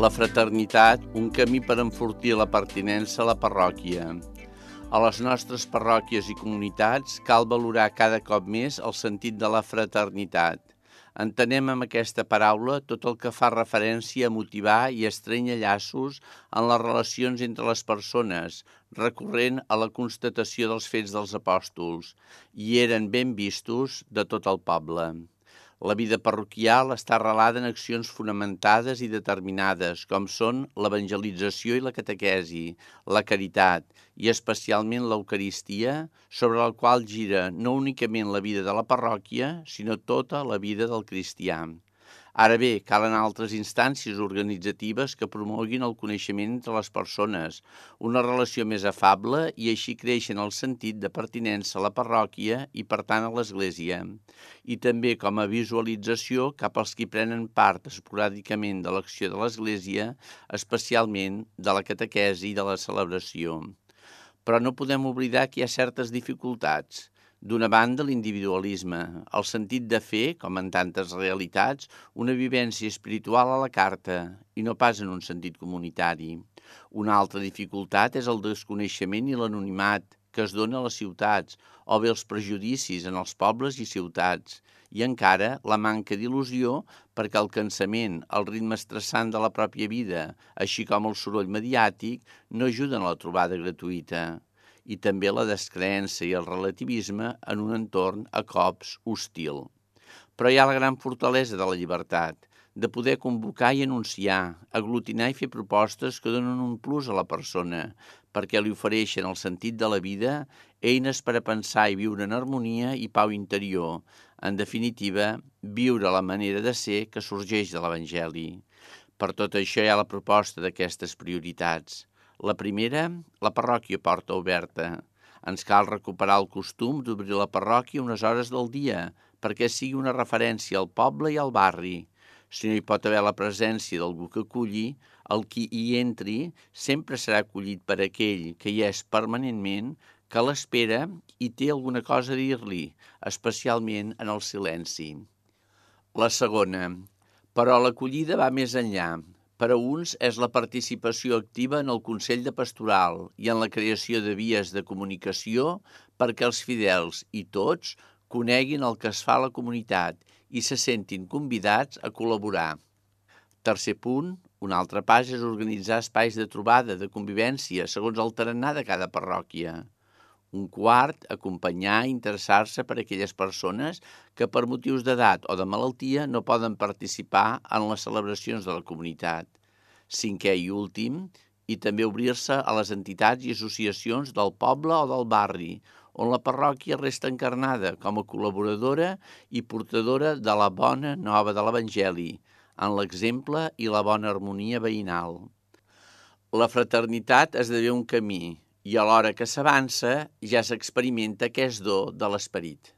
La fraternitat, un camí per enfortir la pertinença a la parròquia. A les nostres parròquies i comunitats cal valorar cada cop més el sentit de la fraternitat. Entenem amb aquesta paraula tot el que fa referència a motivar i estrenya llaços en les relacions entre les persones, recorrent a la constatació dels fets dels apòstols, i eren ben vistos de tot el poble. La vida parroquial està arrelada en accions fonamentades i determinades, com són l'evangelització i la catequesi, la caritat i especialment l'Eucaristia, sobre la qual gira no únicament la vida de la parròquia, sinó tota la vida del cristià. Ara bé, calen altres instàncies organitzatives que promoguin el coneixement entre les persones, una relació més afable i així creixen el sentit de pertinença a la parròquia i, per tant, a l'Església. I també com a visualització cap als qui prenen part esporàdicament de l'acció de l'Església, especialment de la catequesi i de la celebració. Però no podem oblidar que hi ha certes dificultats – D'una banda, l'individualisme, el sentit de fer, com en tantes realitats, una vivència espiritual a la carta i no pas en un sentit comunitari. Una altra dificultat és el desconeixement i l'anonimat que es dona a les ciutats, o bé els prejudicis en els pobles i ciutats, i encara la manca d'il·lusió perquè el cansament, el ritme estressant de la pròpia vida, així com el soroll mediàtic, no ajuden a la trobada gratuïta i també la descreença i el relativisme en un entorn a cops hostil. Però hi ha la gran fortalesa de la llibertat, de poder convocar i anunciar, aglutinar i fer propostes que donen un plus a la persona, perquè li ofereixen el sentit de la vida, eines per a pensar i viure en harmonia i pau interior, en definitiva, viure la manera de ser que sorgeix de l'Evangeli. Per tot això hi ha la proposta d'aquestes prioritats – la primera, la parròquia porta oberta. Ens cal recuperar el costum d'obrir la parròquia unes hores del dia perquè sigui una referència al poble i al barri. Si no hi pot haver la presència d'algú que aculli, el qui hi entri sempre serà acollit per aquell que hi és permanentment, que l'espera i té alguna cosa a dir-li, especialment en el silenci. La segona, però l'acollida va més enllà. Per a uns és la participació activa en el Consell de Pastoral i en la creació de vies de comunicació perquè els fidels i tots coneguin el que es fa a la comunitat i se sentin convidats a col·laborar. Tercer punt, un altre pas és organitzar espais de trobada, de convivència, segons el tarannà de cada parròquia. Un quart, acompanyar i interessar-se per aquelles persones que per motius d'edat o de malaltia no poden participar en les celebracions de la comunitat. Cinquè i últim, i també obrir-se a les entitats i associacions del poble o del barri, on la parròquia resta encarnada com a col·laboradora i portadora de la bona nova de l'Evangeli, en l'exemple i la bona harmonia veïnal. La fraternitat esdevé un camí i alhora que s'avança ja s'experimenta aquest do de l'esperit.